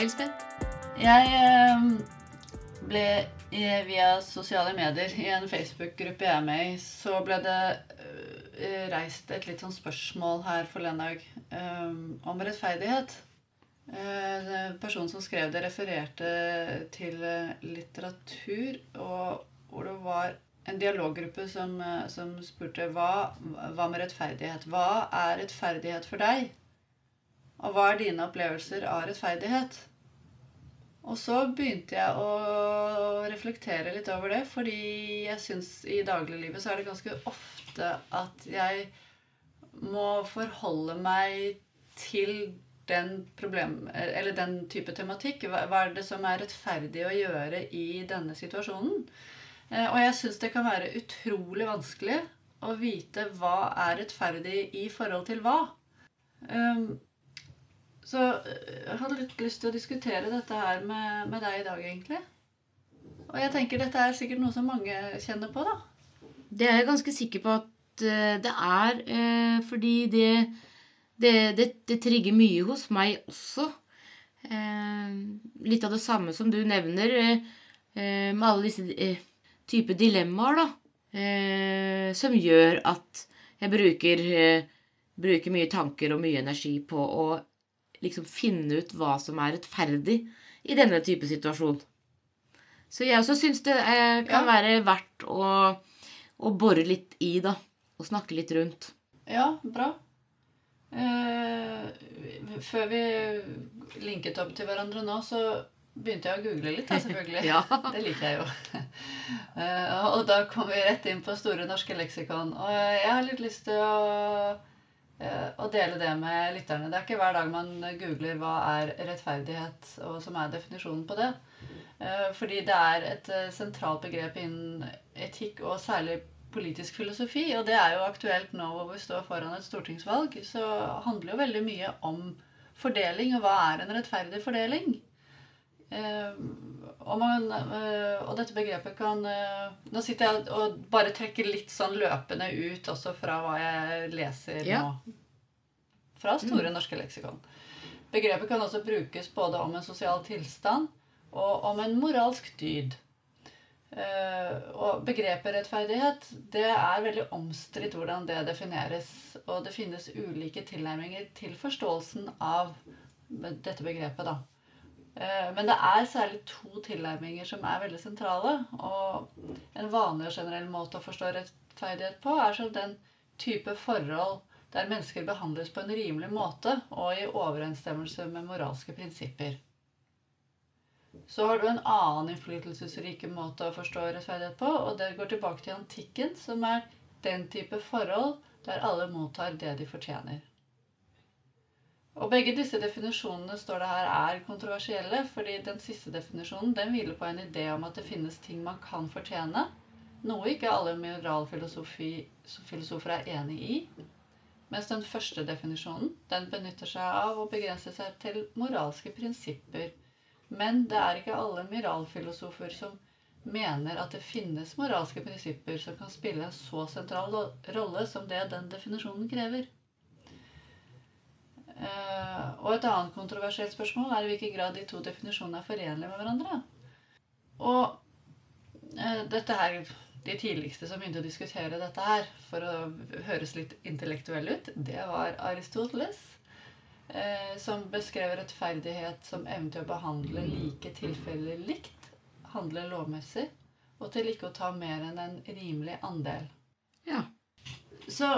Elspeth? Jeg eh, ble via sosiale medier i en Facebook-gruppe jeg er med i, så ble det eh, reist et litt sånn spørsmål her forleden dag eh, om rettferdighet. Eh, personen som skrev det, refererte til eh, litteratur, og hvor det var en dialoggruppe som, eh, som spurte hva, hva med rettferdighet? Hva er rettferdighet for deg? Og hva er dine opplevelser av rettferdighet? Og så begynte jeg å reflektere litt over det, fordi jeg syns i dagliglivet så er det ganske ofte at jeg må forholde meg til den problem, den type tematikk. Hva er det som er rettferdig å gjøre i denne situasjonen? Eh, Og jeg syns det kan være utrolig vanskelig å vite hva er rettferdig i forhold til hva. Um, så eh, jeg hadde litt lyst til å diskutere dette her med, med deg i dag, egentlig. Og jeg tenker dette er sikkert noe som mange kjenner på, da. Det er jeg ganske sikker på at eh, det er, eh, fordi det, det, det, det trigger mye hos meg også. Eh, litt av det samme som du nevner, eh, eh, med alle disse type dilemmaer, da. Eh, som gjør at jeg bruker, eh, bruker mye tanker og mye energi på å liksom finne ut hva som er rettferdig i denne type situasjon. Så jeg også syns det eh, kan Ja. være verdt å, å bore litt i, da. Og snakke litt rundt. Ja, bra. Eh, før vi linket opp til hverandre nå, så begynte jeg å google litt, da, selvfølgelig. Ja. Det liker jeg jo. Eh, og da kom vi rett inn på Store norske leksikon. Og jeg har litt lyst til å, eh, å dele det med lytterne. Det er ikke hver dag man googler hva er rettferdighet, og som er definisjonen på det. Eh, Fordi det er et eh, sentralt begrep innen etikk, og særlig politisk filosofi. Og det er jo aktuelt nå hvor vi står foran et stortingsvalg. Så handler jo veldig mye om fordeling, og hva er en rettferdig fordeling? Og, man, eh, og dette begrepet kan eh, Nå sitter jeg og bare trekker litt sånn løpende ut også fra hva jeg leser Ja. nå. Fra Store norske leksikon. Begrepet kan også brukes både om en sosial tilstand og om en moralsk dyd. Eh, og begrepet rettferdighet det er veldig omstridt hvordan det defineres. Og det finnes ulike tilnærminger til forståelsen av dette begrepet. da. Eh, Men det er særlig to tilnærminger som er veldig sentrale. Og en vanlig og generell måte å forstå rettferdighet på er som den type forhold der mennesker behandles på en rimelig måte og i overensstemmelse med moralske prinsipper. Så har du en annen innflytelsesrike måte å forstå rettferdighet på, og det går tilbake til antikken, som er den type forhold der alle mottar det de fortjener. Og begge disse definisjonene står det her er kontroversielle, fordi den siste definisjonen den hviler på en idé om at det finnes ting man kan fortjene, noe ikke alle mineralfilosofer er enig i. Mens den første definisjonen den benytter seg av å begrense seg til moralske prinsipper. Men det er ikke alle mineralfilosofer som mener at det finnes moralske prinsipper som kan spille en så sentral rolle som det den definisjonen krever. Og et annet kontroversielt spørsmål er i hvilken grad de to definisjonene er forenlige med hverandre. Og eh, dette her De tidligste som begynte å diskutere dette her for å høres litt intellektuell ut, det var Aristoteles. Eh, som beskrev rettferdighet som evnen til å behandle like tilfeller likt, handle lovmessig, og til ikke å ta mer enn en rimelig andel. Ja. Så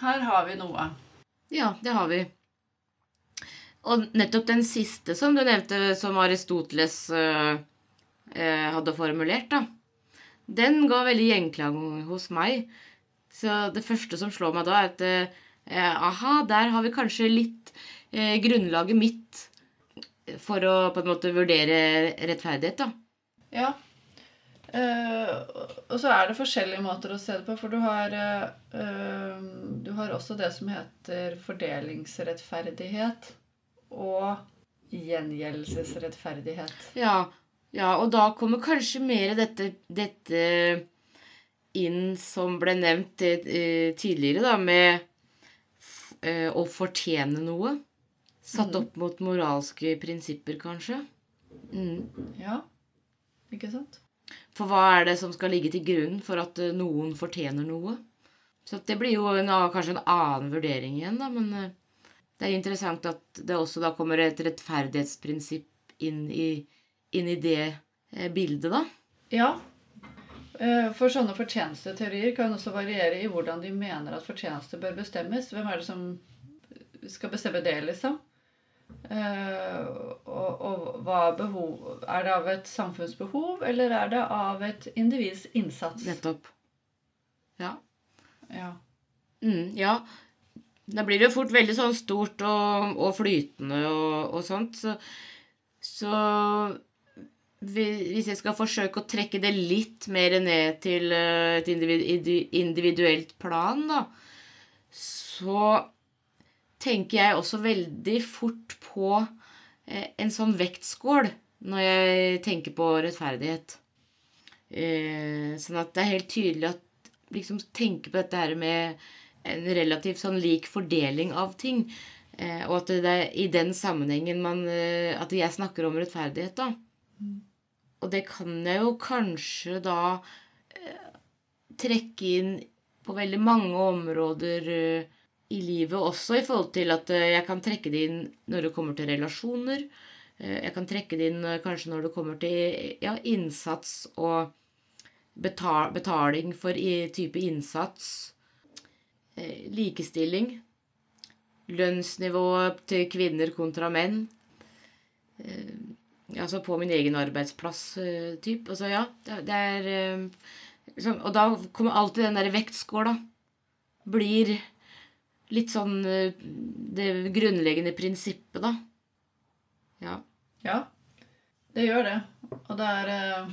her har vi noe. Ja, det har vi. Og nettopp den siste som du nevnte, som Aristoteles eh, eh, hadde formulert, da, den ga veldig gjenklang hos meg. Så det første som slår meg da, er at eh, aha, der har vi kanskje litt eh, grunnlaget mitt for å på en måte vurdere rettferdighet, da. Ja. Uh, og så er det forskjellige måter å se det på, for du har, eh, du har også det som heter fordelingsrettferdighet og gjengjeldelsesrettferdighet. Ja, ja, og da kommer kanskje mer dette, dette inn som ble nevnt eh, tidligere, da, med eh, å fortjene noe. Satt opp mot moralske prinsipper, kanskje. Mm. Ja. Ikke sant? For hva er det som skal ligge til grunn for at eh, noen fortjener noe? Så det blir jo en, kanskje en annen vurdering igjen, da, men det er interessant at det også da kommer et rettferdighetsprinsipp inn i, inn i det eh, bildet, da. Ja. Eh, For sånne fortjenesteteorier kan også variere i hvordan de mener at fortjeneste bør bestemmes. Hvem er det som skal bestemme det, liksom? Eh, og, og hva er behov Er det av et samfunnsbehov, eller er det av et individs innsats? Nettopp. Ja. Ja. Mm, ja. Da blir det jo fort veldig sånn stort og, og flytende og, og sånt. Så, så hvis jeg skal forsøke å trekke det litt mer ned til eh, et individuelt plan, da, så tenker jeg også veldig fort på eh, en sånn vektskål når jeg tenker på rettferdighet. Eh, sånn at det er helt tydelig at liksom tenke på dette her med en relativt sånn lik fordeling av ting. Eh, og at det er i den sammenhengen man eh, At jeg snakker om rettferdighet, da. Og det kan jeg jo kanskje da eh, trekke inn på veldig mange områder eh, i livet også, i forhold til at jeg kan trekke det inn når det kommer til relasjoner. Jeg kan trekke det inn kanskje når det kommer til ja, innsats og betal, betaling for i, type innsats. Eh, likestilling. Lønnsnivået til kvinner kontra menn. Eh, altså på min egen arbeidsplass, eh. Altså ja, det, er liksom, Og da kommer alltid den derre vektskåla. Blir litt sånn det grunnleggende prinsippet, da. Ja. Ja, det gjør det. Og det er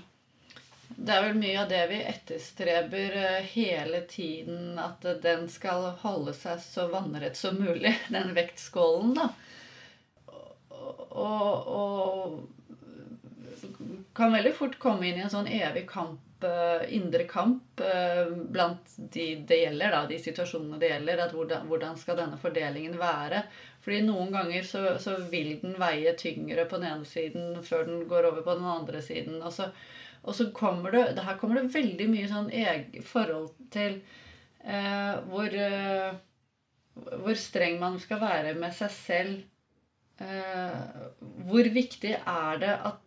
Det er vel mye av det vi etterstreber eh, hele tiden. At den skal holde seg så vannrett som mulig, den vektskålen, da. Og, og kan veldig fort komme inn i en sånn evig kamp, eh, indre kamp, eh, blant de det gjelder, da, de situasjonene det gjelder. At hvordan, hvordan skal denne fordelingen være? Fordi noen ganger så, så vil den veie tyngre på den ene siden før den går over på den andre siden. Og så, og så kommer det Her kommer det veldig mye sånn eget forhold til eh, hvor, eh, hvor streng man skal være med seg selv. Eh, hvor viktig er det at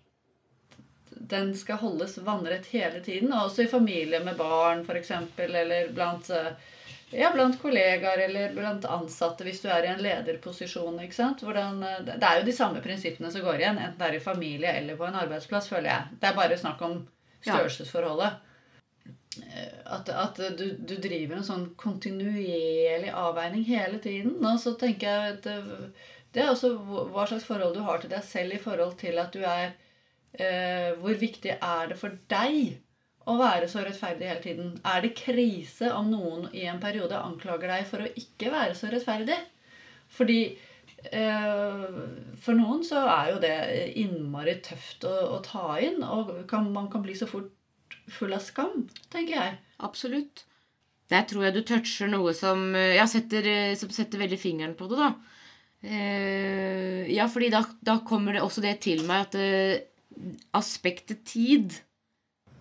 den skal holdes vannrett hele tiden? Også i familie med barn, f.eks., eller blant eh, ja, blant kollegaer eller blant ansatte hvis du er i en lederposisjon. ikke sant? Hvordan, eh, det er jo de samme prinsippene som går igjen, enten det er i familie eller på en arbeidsplass, føler jeg. Det er bare snakk om størrelsesforholdet. Eh, At, at du, du driver en sånn kontinuerlig avveining hele tiden. Og så tenker jeg at det, det er også hva slags forhold du har til deg selv i forhold til at du er eh, Hvor viktig er det for deg å være så rettferdig hele tiden? Er det krise om noen i en periode anklager deg for å ikke være så rettferdig? Fordi eh, for noen så er jo det innmari tøft å, å ta inn, og kan, man kan bli så fort full av skam, tenker jeg. Absolutt. Der tror jeg du toucher noe som eh, ja, setter, eh, som setter veldig fingeren på det, da. Ja, fordi da, da kommer det også det til meg at aspektet tid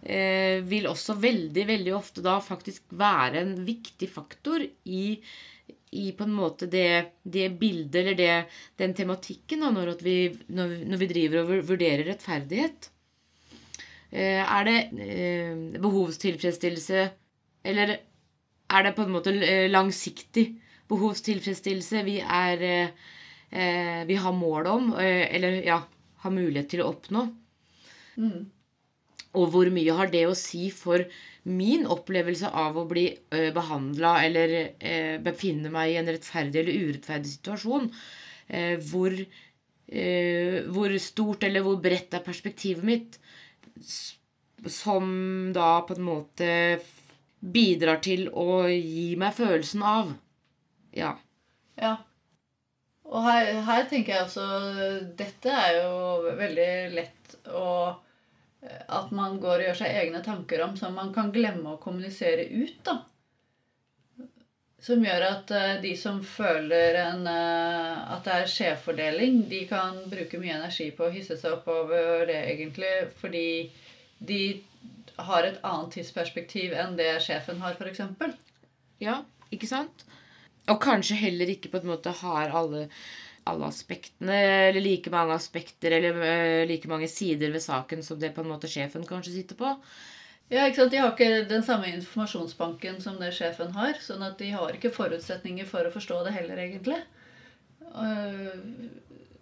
eh, vil også veldig, veldig ofte da faktisk være en viktig faktor i, i på en måte det, det bildet eller det, den tematikken da, når, vi, når, vi- når vi driver og vurderer rettferdighet. Eh, er det eh, behovstilfredsstillelse Eller er det på en måte eh, langsiktig behovstilfredsstillelse vi er eh, eh, Vi har mål om, eller ja, har mulighet til å oppnå? Mm. Og hvor mye har det å si for min opplevelse av å bli uh, behandla eller eh, befinne meg i en rettferdig eller urettferdig situasjon? Eh, hvor, eh, hvor stort eller hvor bredt er perspektivet mitt? Som da på en måte bidrar til å gi meg følelsen av Ja. Ja. Og her, her tenker jeg også Dette er jo veldig lett å At man går og gjør seg egne tanker om som man kan glemme å kommunisere ut, da. som gjør at eh, de som føler en, eh, at det er skjevfordeling, de kan bruke mye energi på å hisse seg opp over det, egentlig, fordi de har et annet tidsperspektiv enn det sjefen har, f.eks. Ja, ikke sant? Og kanskje heller ikke på en måte har alle, alle aspektene, eller like mange aspekter, eller øh, like mange sider ved saken som det på en måte sjefen kanskje sitter på. Ja, ikke sant? De har ikke den samme informasjonsbanken som det sjefen har. sånn at de har ikke forutsetninger for å forstå det heller, egentlig. Øh,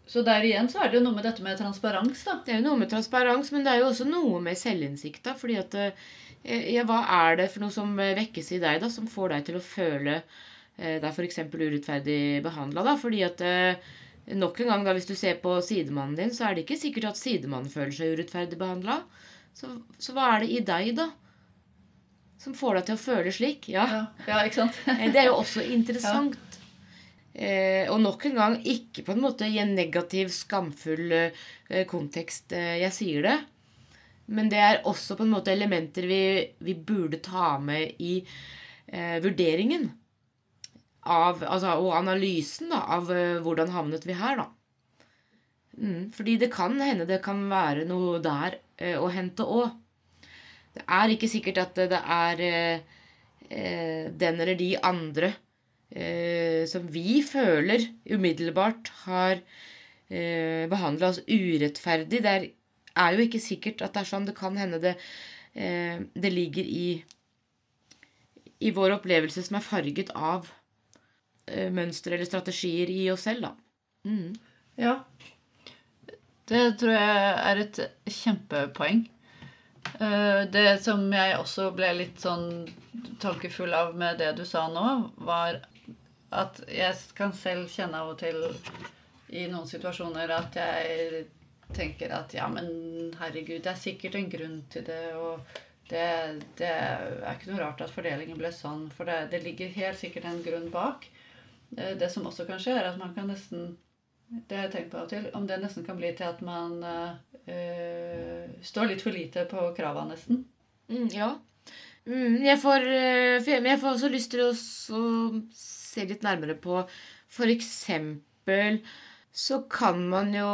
Så der igjen så er det jo noe med dette med transparens, da. Det er jo noe med transparens, men det er jo også noe med selvinnsikt. da, fordi at eh, ja, Hva er det for noe som eh, vekkes i deg, da, som får deg til å føle eh, deg f.eks. urettferdig behandla? Fordi at eh, nok en gang, da, hvis du ser på sidemannen din, så er det ikke sikkert at sidemannen føler seg urettferdig behandla. Så, så hva er det i deg, da? Som får deg til å føle slik? Ja. Ja, ja ikke sant? Eh, Det er jo også interessant. Eh, og nok en gang ikke på en måte i en negativ, skamfull eh, kontekst eh, jeg sier det. Men det er også på en måte elementer vi, vi burde ta med i eh, vurderingen av, altså, og analysen da, av eh, hvordan havnet vi her, da. Mm, fordi det kan hende det kan være noe der eh, å hente òg. Det er ikke sikkert at det er eh, eh, den eller de andre eh, som vi føler umiddelbart har eh, behandla oss urettferdig. Det er, er jo ikke sikkert at det er sånn. Det kan hende det, eh, det ligger i, i vår opplevelse som er farget av mønstre eller strategier i oss selv, da. Mm. Ja. Det tror jeg er et kjempepoeng. Eh, Det som jeg også ble litt sånn tankefull av med det du sa nå, var at jeg kan selv kjenne av og til i noen situasjoner at jeg tenker at ja, men herregud, det er sikkert en grunn til det, og det, det er ikke noe rart at fordelingen ble sånn, for det, det ligger helt sikkert en grunn bak. Eh, Det som også kan skje, er at man kan nesten det har jeg tenkt på av og til. Om det nesten kan bli til at man eh, står litt for lite på krava, nesten. Mm, ja. Mm, jeg, får, jeg- får også lyst til å se litt nærmere på For eksempel så kan man jo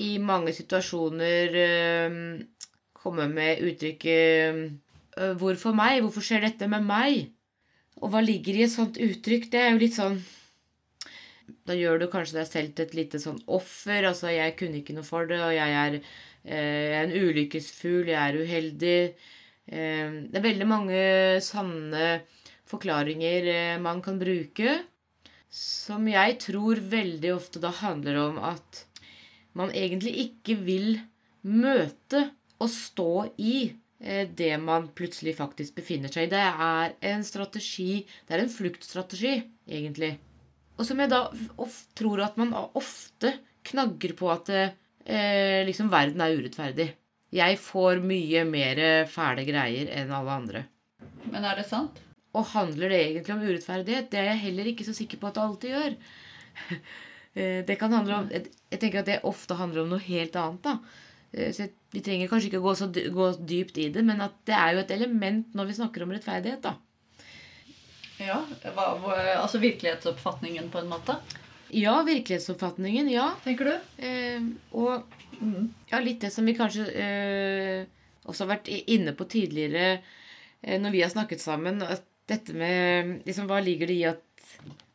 i mange situasjoner eh, komme med uttrykket eh, 'Hvorfor meg? Hvorfor skjer dette med meg?' Og hva ligger i et sånt uttrykk? Det er jo litt sånn Da gjør du kanskje deg selv til et lite sånn offer. Altså, jeg kunne ikke noe for det, og jeg er eh, en ulykkesfugl, jeg er uheldig. Eh, Det er veldig mange sanne forklaringer eh, man kan bruke, som jeg tror veldig ofte da handler om at man egentlig ikke vil møte og stå i det man plutselig faktisk befinner seg i. Det er en strategi, det er en fluktstrategi, egentlig. Og som jeg da tror at man ofte knagger på at eh, liksom verden er urettferdig. Jeg får mye mer fæle greier enn alle andre. Men er det sant? Og handler det egentlig om urettferdighet? Det er jeg heller ikke så sikker på at det alltid gjør. Eh, Det kan handle om, jeg tenker at det ofte handler om noe helt annet. da. Eh, Så Vi trenger kanskje ikke gå så gå dypt i det, men at det er jo et element når vi snakker om rettferdighet. da. Ja. Hva, altså virkelighetsoppfatningen, på en måte? Ja, virkelighetsoppfatningen, ja. Tenker du? Eh, og ja, litt det som vi kanskje eh, også har vært inne på tidligere eh, når vi har snakket sammen. At dette med liksom, Hva ligger det i at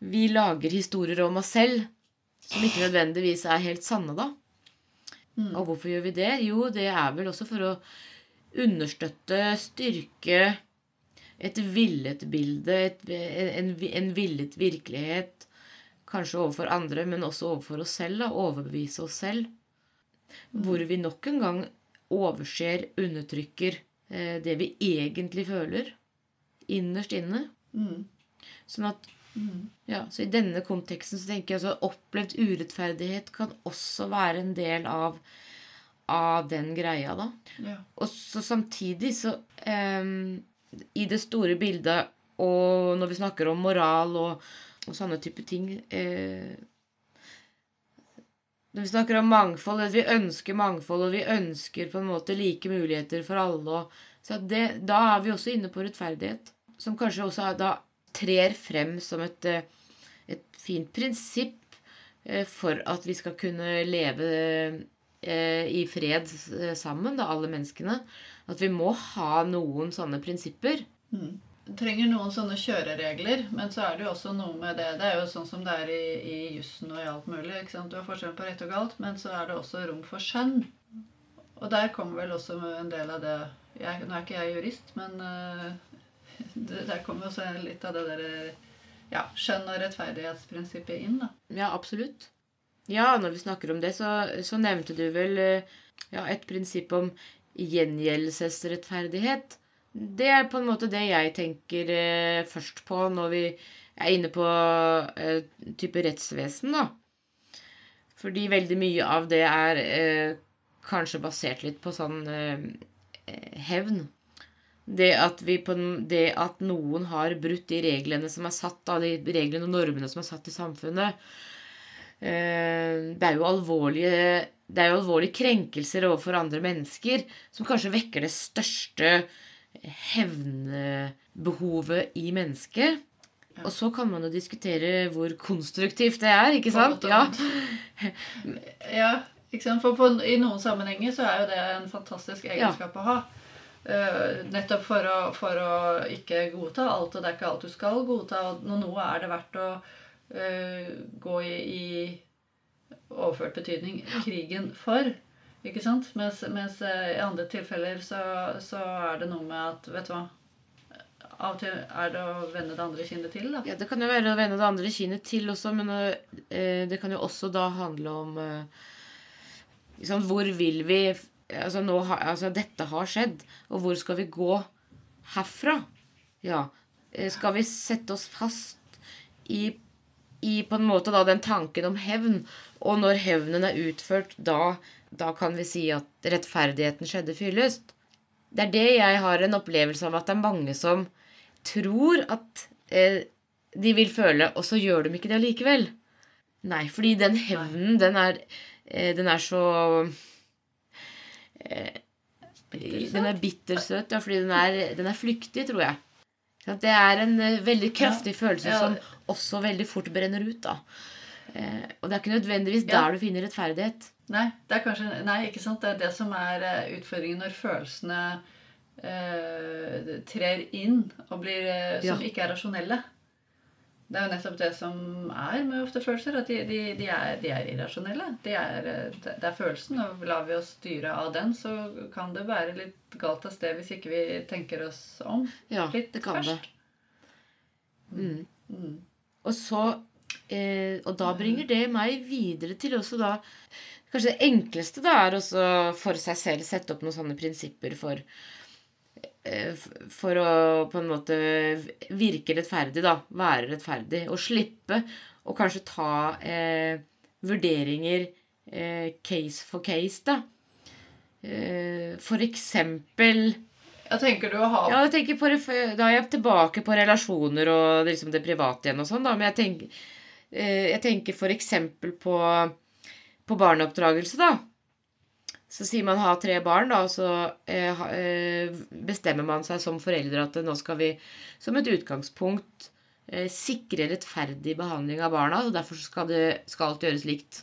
vi lager historier om oss selv som ikke nødvendigvis er helt sanne, da? Og hvorfor gjør vi det? Jo, det er vel også for å understøtte, styrke et villet bilde, et, en, en villet virkelighet. Kanskje overfor andre, men også overfor oss selv. Da, overbevise oss selv. Hvor vi nok en gang overser, undertrykker eh, det vi egentlig føler. Innerst inne. Mm. Sånn at ja, så I denne konteksten så tenker jeg at opplevd urettferdighet kan også være en del av, av den greia, da. Ja. Og så samtidig så em, I det store bildet, og når vi snakker om moral og, og sånne type ting eh, Når vi snakker om mangfold, at vi ønsker mangfold, og vi ønsker på en måte like muligheter for alle, og, så det, da er vi også inne på rettferdighet. Som kanskje også da trer frem som et, eh, et fint prinsipp eh, for at vi skal kunne leve eh, i fred sammen, da, alle menneskene. At vi må ha noen sånne prinsipper. Mm. Trenger noen sånne kjøreregler, men så er det jo også noe med det Det er jo sånn som det er i, i jussen og i alt mulig. ikke sant? Du har forskjell på rett og galt, men så er det også rom for skjønn. Og der kommer vel også en del av det jeg, Nå er ikke jeg jurist, men uh, det, der kommer også litt av det der ja, skjønn- og rettferdighetsprinsippet inn. da. Ja, absolutt. Ja, når vi snakker om det, så, så nevnte du vel eh, ja, et prinsipp om gjengjeldelsesrettferdighet. Det er på en måte det jeg tenker eh, først på når vi er inne på eh, type rettsvesen, da. Fordi veldig mye av det er eh, kanskje basert litt på sånn eh, hevn. Det at, på, det at noen har brutt de reglene som er satt, da, de reglene og normene som er satt i samfunnet. Eh, det er jo alvorlige det er jo alvorlige krenkelser overfor andre mennesker som kanskje vekker det største hevnbehovet i mennesket. Ja. Og så kan man jo diskutere hvor konstruktivt det er, ikke sant? Ja. Ja, ikke sant? For på, i noen sammenhenger så er jo det en fantastisk egenskap å ha. Uh, nettopp for å, for å ikke godta alt, og det er ikke alt du skal godta. Og noe er det verdt å gå i, i overført betydning krigen for. Ikke sant? Mens, mens eh, i andre tilfeller så, så er det noe med at Vet du hva? Av og til er det å vende det andre kinnet til. da. Ja, Det kan jo være å vende det andre kinnet til også, men eh, det kan jo også da handle om eh, liksom, Hvor vil vi altså, nå altså Dette har skjedd, og hvor skal vi gå herfra? Ja. eh, Skal vi sette oss fast i, i på en måte da den tanken om hevn? Og når hevnen er utført, da, da kan vi si at rettferdigheten skjedde fyllest. Det er det jeg har en opplevelse av at det er mange som tror at eh, de vil føle, og så gjør de ikke det allikevel. Nei, fordi den hevnen, den er, eh, den er så eh, Den er bittersøt, ja, fordi den er, den er flyktig, tror jeg. Det er en eh, veldig kraftig følelse Ja. som også veldig fort brenner ut. da. Eh, og det er ikke nødvendigvis Ja. der du finner rettferdighet. Nei, det er kanskje, nei, ikke sant? Det er det som er eh, utfordringen når følelsene eh, trer inn og blir, eh, som Ja. ikke er rasjonelle. Det er jo nettopp det som er med ofte følelser, at de, de, de, er, de er irrasjonelle. De er, det det er følelsen, og lar vi oss styre av den, så kan det være litt galt av sted hvis ikke vi tenker oss om Ja, litt det kan det. først. Mm. Mm. Og så eh, Og da bringer det meg videre til også da Kanskje det enkleste da er også for seg selv sette opp noen sånne prinsipper for eh, For å på en måte virke rettferdig, da. Være rettferdig. Og slippe å kanskje ta eh, vurderinger eh, case for case, da. Eh, for eksempel Ja, tenker du å ha ja, jeg tenker på, Da er jeg tilbake på relasjoner og liksom det private igjen og sånn, da. Men jeg tenker, eh, jeg tenker eksempel på, på barneoppdragelse, da. Så sier man ha tre barn, da, og så eh, eh, bestemmer man seg som foreldre at nå skal vi som et utgangspunkt sikre rettferdig behandling av barna, og derfor skal, det, skal alt gjøres likt.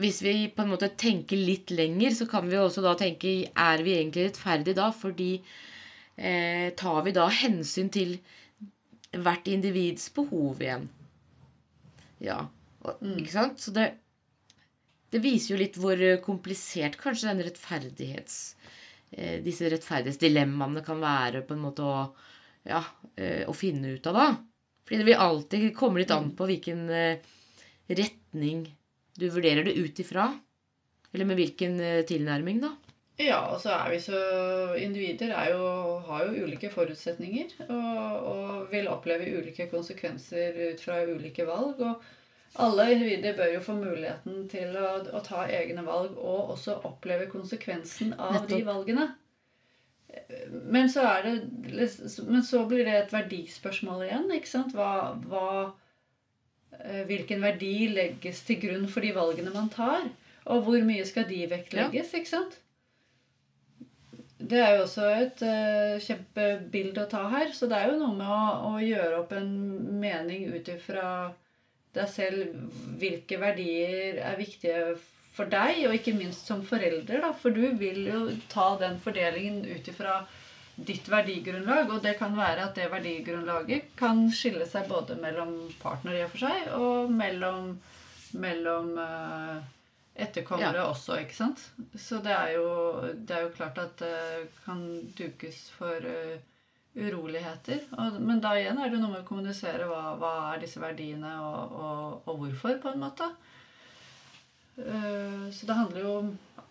Hvis vi på en måte tenker litt lenger, så kan vi også da tenke Er vi egentlig rettferdige da? Fordi eh, tar vi da hensyn til hvert individs behov igjen? Ja. Og, Mm. Ikke sant? Så det, det viser jo litt hvor komplisert kanskje den rettferdighets eh, disse rettferdighetsdilemmaene kan være på en måte å, ja, eh, å finne ut av, da. Fordi det vil alltid komme litt an på hvilken eh, retning du vurderer det ut ifra. Eller med hvilken eh, tilnærming, da. Ja, og så er vi så Individer er jo, har jo ulike forutsetninger og, og vil oppleve ulike konsekvenser ut fra ulike valg. Og alle individer bør jo få muligheten til å, å ta egne valg og også oppleve konsekvensen av de valgene. Men så, det, men så blir det et verdispørsmål igjen. ikke sant? Hva, hva, hvilken verdi legges til grunn for de valgene man tar? Og hvor mye skal de vektlegges? ikke sant? Det er jo også et uh, kjempebilde å ta her. Så det er jo noe med å, å gjøre opp en mening ut ifra deg selv. Hvilke verdier er viktige for deg, og ikke minst som forelder. Da, for du vil jo ta den fordelingen ut ifra ditt verdigrunnlag. Og det kan være at det verdigrunnlaget kan skille seg både mellom partner i og for seg, og mellom, mellom uh, etterkommere ja. også, ikke sant? Så det er, jo, det er jo klart at det kan dukes for uh, uroligheter. Og, men da igjen er det noe med å kommunisere hva, hva er disse verdiene, og, og, og, hvorfor, på en måte. Uh, så det handler jo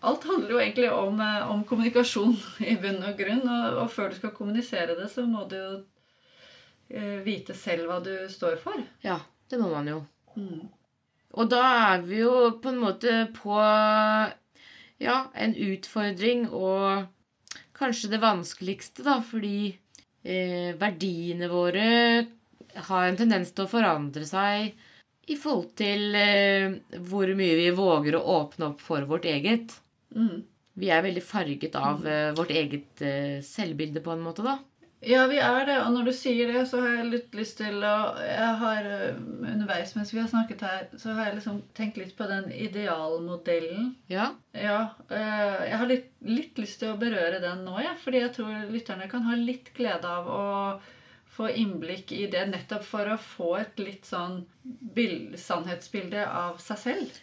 Alt handler jo egentlig om, om kommunikasjon i bunn og grunn. Og, og, før du skal kommunisere det, så må du jo uh, vite selv hva du står for. Ja, det må man jo. Mm. Og da er vi jo på en måte på ja, en utfordring og kanskje det vanskeligste, da, fordi eh, verdiene våre har en tendens til å forandre seg i forhold til eh, hvor mye vi våger å åpne opp for vårt eget. Mm. Vi er veldig farget av eh, vårt eget eh, selvbilde, på en måte, da. Ja, vi er det. Og når du sier det, så har jeg litt lyst til å Jeg har eh, underveis mens vi har snakket her, så har jeg liksom tenkt litt på den idealmodellen. Ja. ja eh, jeg har litt, litt lyst til å berøre den nå, jeg. Ja, fordi jeg tror lytterne kan ha litt glede av å få innblikk i det nettopp for å få et litt sånn bild, sannhetsbilde av seg selv.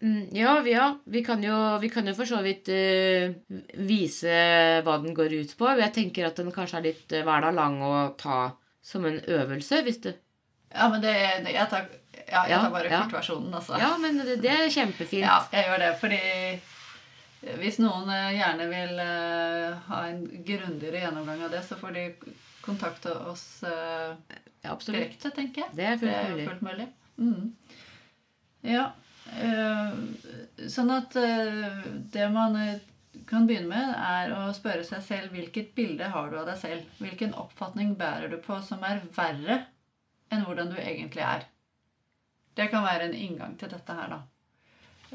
Mm, ja, ja. Vi, kan jo, vi kan jo for så vidt uh, vise hva den går ut på. Jeg tenker at den kanskje er litt uh, hver dag lang å ta som en øvelse, hvis du Ja, men det, det jeg, tar, ja, jeg tar bare ja, kortversjonen, altså. Ja, men det, det, er kjempefint. Ja, jeg gjør det, fordi hvis noen uh, gjerne vil ha en grundigere gjennomgang av det, så får de kontakte oss ja, direkte, tenker jeg. Det er fullt mulig. fullt mulig. Mm. Ja. Uh, sånn at uh, det man kan begynne med, er å spørre seg selv hvilket bilde har du av deg selv? Hvilken oppfatning bærer du på som er verre enn hvordan du egentlig er? Det kan være en inngang til dette her, da.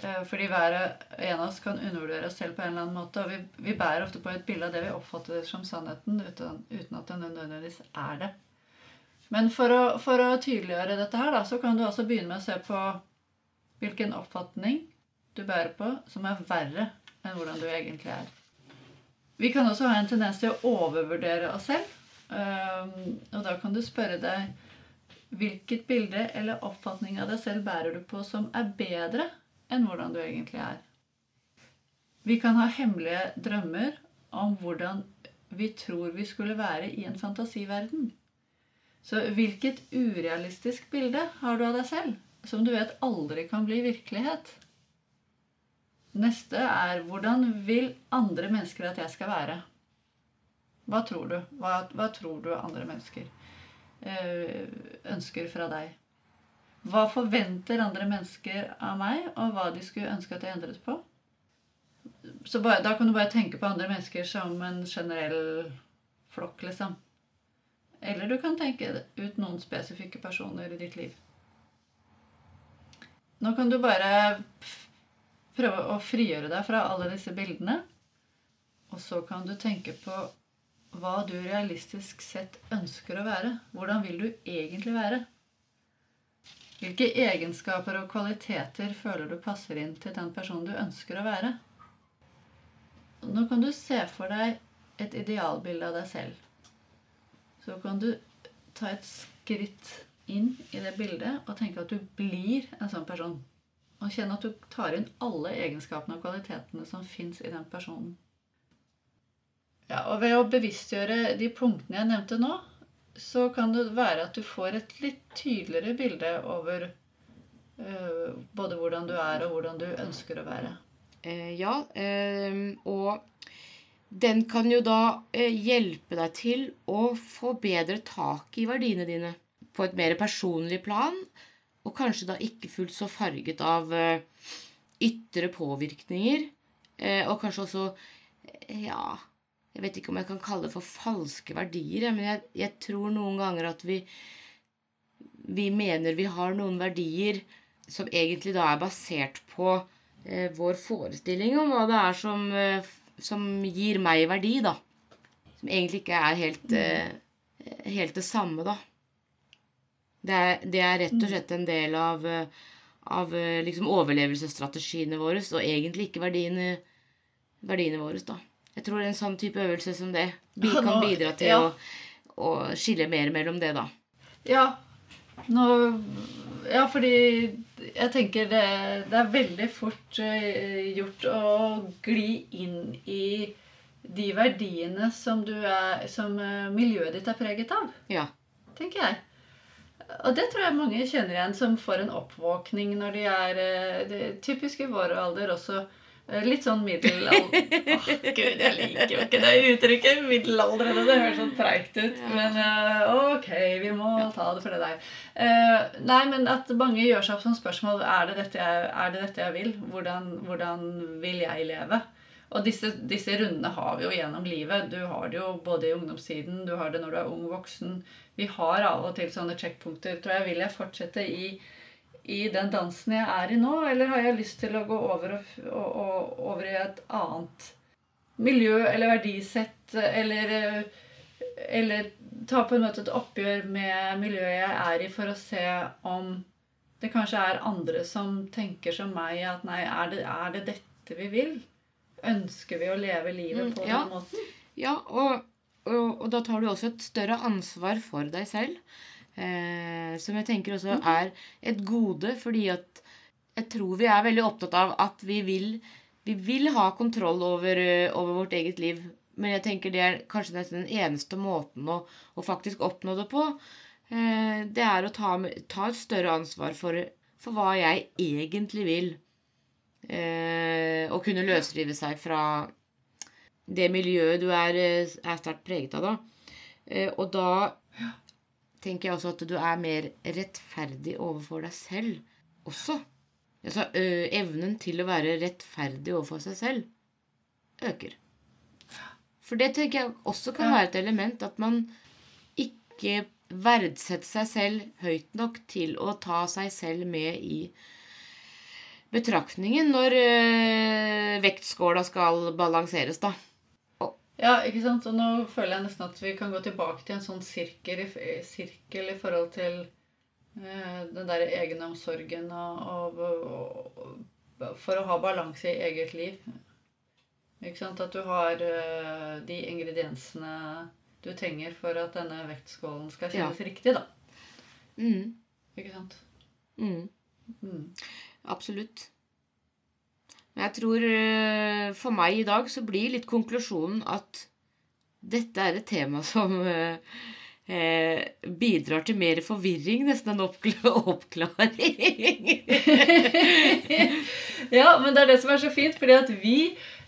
Fordi hver en av oss kan undervurdere oss selv på en eller annen måte. Og vi, vi bærer ofte på et bilde av det vi oppfatter som sannheten, uten, uten at det nødvendigvis er det. Men for å, for å tydeliggjøre dette her, da, så kan du altså begynne med å se på hvilken oppfatning du bærer på som er verre enn hvordan du egentlig er. Vi kan også ha en tendens til å overvurdere oss selv. Um, og da kan du spørre deg hvilket bilde eller oppfatning av deg selv bærer du på som er bedre enn hvordan du egentlig er. Vi kan ha hemmelige drømmer om hvordan vi tror vi skulle være i en fantasiverden. Så hvilket urealistisk bilde har du av deg selv? som du vet aldri kan bli virkelighet. Neste er hvordan vil andre mennesker at jeg skal være? Hva tror du? Hva, hva tror du andre mennesker øh, ønsker fra deg? Hva forventer andre mennesker av meg, og hva de skulle ønske at jeg endret på? Så bare, Da kan du bare tenke på andre mennesker som en generell flokk, liksom. Eller du kan tenke ut noen spesifikke personer i ditt liv. Nå kan du bare prøve å frigjøre deg fra alle disse bildene. Og så kan du tenke på hva du realistisk sett ønsker å være. Hvordan vil du egentlig være? Hvilke egenskaper og kvaliteter føler du passer inn til den personen du ønsker å være? Nå kan du se for deg et idealbilde av deg selv. Så kan du ta et skritt inn i det bildet og tenke at du blir en sånn person. Og kjenne at du tar inn alle egenskapene og kvalitetene som fins i den personen. Ja, og ved å bevisstgjøre de punktene jeg nevnte nå, så kan det være at du får et litt tydeligere bilde over uh, både hvordan du er, og hvordan du ønsker å være. Eh, ja, eh, og den kan jo da eh, hjelpe deg til å få bedre tak i verdiene dine på et mer personlig plan, og kanskje da ikke fullt så farget av eh, ytre påvirkninger. Eh, og kanskje også Ja, jeg vet ikke om jeg kan kalle det for falske verdier, men jeg, jeg tror noen ganger at vi, vi mener vi har noen verdier som egentlig da er basert på eh, vår forestilling om hva det er som eh, som gir meg verdi, da. Som egentlig ikke er helt, eh, helt det samme, da. Det er, det er rett og slett en del av, eh, av eh, liksom overlevelsesstrategiene våre, og egentlig ikke verdiene, verdiene våre, da. Jeg tror en sånn type øvelse som det kan bidra til ja. å, å skille mer mellom det, da. Ja. Nå Ja, fordi jeg tenker det, det er veldig fort eh, gjort å gli inn i de verdiene som, du er, som eh, miljøet ditt er preget av, Ja. tenker jeg. Og det tror jeg mange kjenner igjen som får en oppvåkning når de er eh, det Typisk i vår alder også. Eh, Litt sånn middelalder oh, Gud, jeg liker jo ikke det uttrykket. Middelaldrende. Det høres sånn treigt ut. Men eh, ok, vi må ta det for det der. Uh, nei, men at mange gjør seg opp som spørsmål er det dette jeg, er det dette jeg vil. Hvordan, hvordan vil jeg leve? Og disse, disse rundene har vi jo gjennom livet. Du har det jo både i ungdomstiden, du har det når du er ung voksen. Vi har av og til sånne checkpunkter. Tror jeg, Vil jeg fortsette i, i den dansen jeg er i nå, eller har jeg lyst til å gå over, og, og, og, over i et annet miljø eller verdisett, eller, eh, eller ta på en måte et oppgjør med miljøet jeg er i, for å se om det kanskje er andre som tenker som meg, at nei, er det, er det dette vi vil? Ønsker vi å leve livet Mm, på ja. den måten? Ja, og, og, og da tar du også et større ansvar for deg selv. Eh, som jeg tenker også er et gode, fordi at jeg tror vi er veldig opptatt av at vi vil, vi vil ha kontroll over, eh, over vårt eget liv. Men jeg tenker det er kanskje nesten den eneste måten å, å faktisk oppnå det på. Eh, det er å ta, ta et større ansvar for, for hva jeg egentlig vil. Eh, og kunne løsrive seg fra det miljøet du er, eh, er sterkt preget av, da. Eh, Og da tenker jeg også at du er mer rettferdig overfor deg selv også. Altså ø, evnen til å være rettferdig overfor seg selv øker. For det tenker jeg også kan være et element at man ikke verdsetter seg selv høyt nok til å ta seg selv med i betraktningen når ø, vektskåla skal balanseres, da. Ja, ikke sant? Og nå føler jeg nesten at vi kan gå tilbake til en sånn sirkel i, sirkel i forhold til eh, den der egenomsorgen og, og, og, For å ha balanse i eget liv. Ikke sant? At du har eh, de ingrediensene du trenger for at denne vektskålen skal kjennes riktig, da. Mm, Ikke sant? mm. Mm. Absolutt. Men jeg tror øh, for meg i dag så blir litt konklusjonen at dette er et tema som øh, eh, bidrar til mer forvirring nesten enn oppkla oppklaring. Ja, men det er det som er så fint, fordi at vi,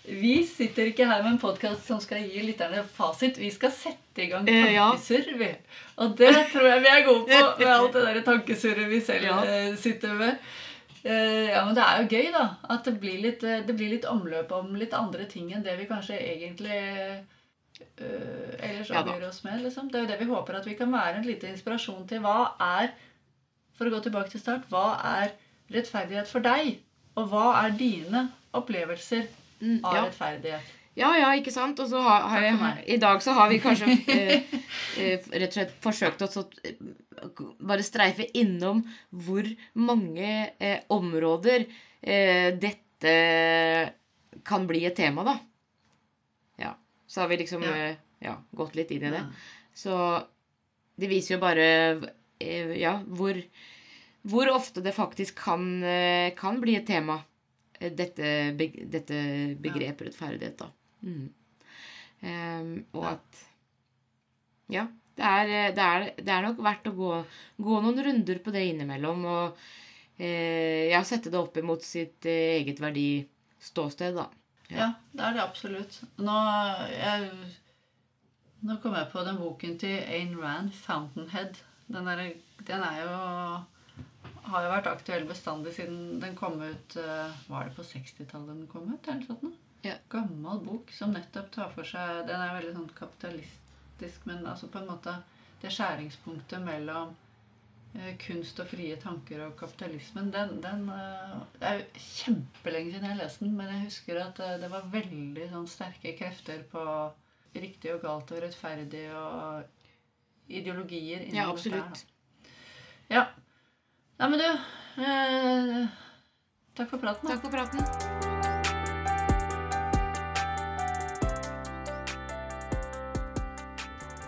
vi sitter ikke her med en podkast som skal gi lytterne fasit. Vi skal sette i gang Eh, tankesurr, vi. Og det tror jeg vi er gode på med alt det der tankesurret vi selv Ja. eh, sitter med. Eh, ja, men det er jo gøy, da. At det blir, litt, eh, det blir litt omløp om litt andre ting enn det vi kanskje egentlig eh, ellers Ja oss med. liksom. Det er jo det vi håper at vi kan være en liten inspirasjon til. Hva er, for å gå tilbake til start, hva er rettferdighet for deg? Og hva er dine opplevelser Mm, av rettferdighet? Ja, ja, ikke sant? Og så har, har jeg, i dag så har vi kanskje eh, eh, rett og slett forsøkt å eh, bare streife innom hvor mange eh, områder eh, dette kan bli et tema, da. Ja. Så har vi liksom Ja. ja, gått litt inn i det. Ja. Så det viser jo bare ja, hvor, hvor ofte det faktisk kan, kan bli et tema, dette begrepet rettferdighet, da. Mm. Um, og at Ja, det er, det, er, det er nok verdt å gå, gå noen runder på det innimellom. Og eh, ja, sette det opp imot sitt eh, eget verdiståsted, da. Ja, det er det absolutt. Nå, jeg, nå kom jeg på den boken til Ayn Rand, 'Fountainhead'. Den, er, den er jo har jo vært aktuell bestandig siden den kom ut eh, Var det på 60-tallet den kom ut? eller noe sånt? nå? Ja. Gammel bok som nettopp tar for seg Den er veldig sånn kapitalistisk, men altså på en måte det skjæringspunktet mellom eh, 'Kunst og frie tanker og kapitalismen', den, den eh, Det er jo kjempelenge siden jeg leste den, men jeg husker at eh, det var veldig sånn sterke krefter på riktig og galt og rettferdig og ideologier inni Ja, absolutt. da. Ja. Nei, men du eh, Takk for praten. da. Takk for praten.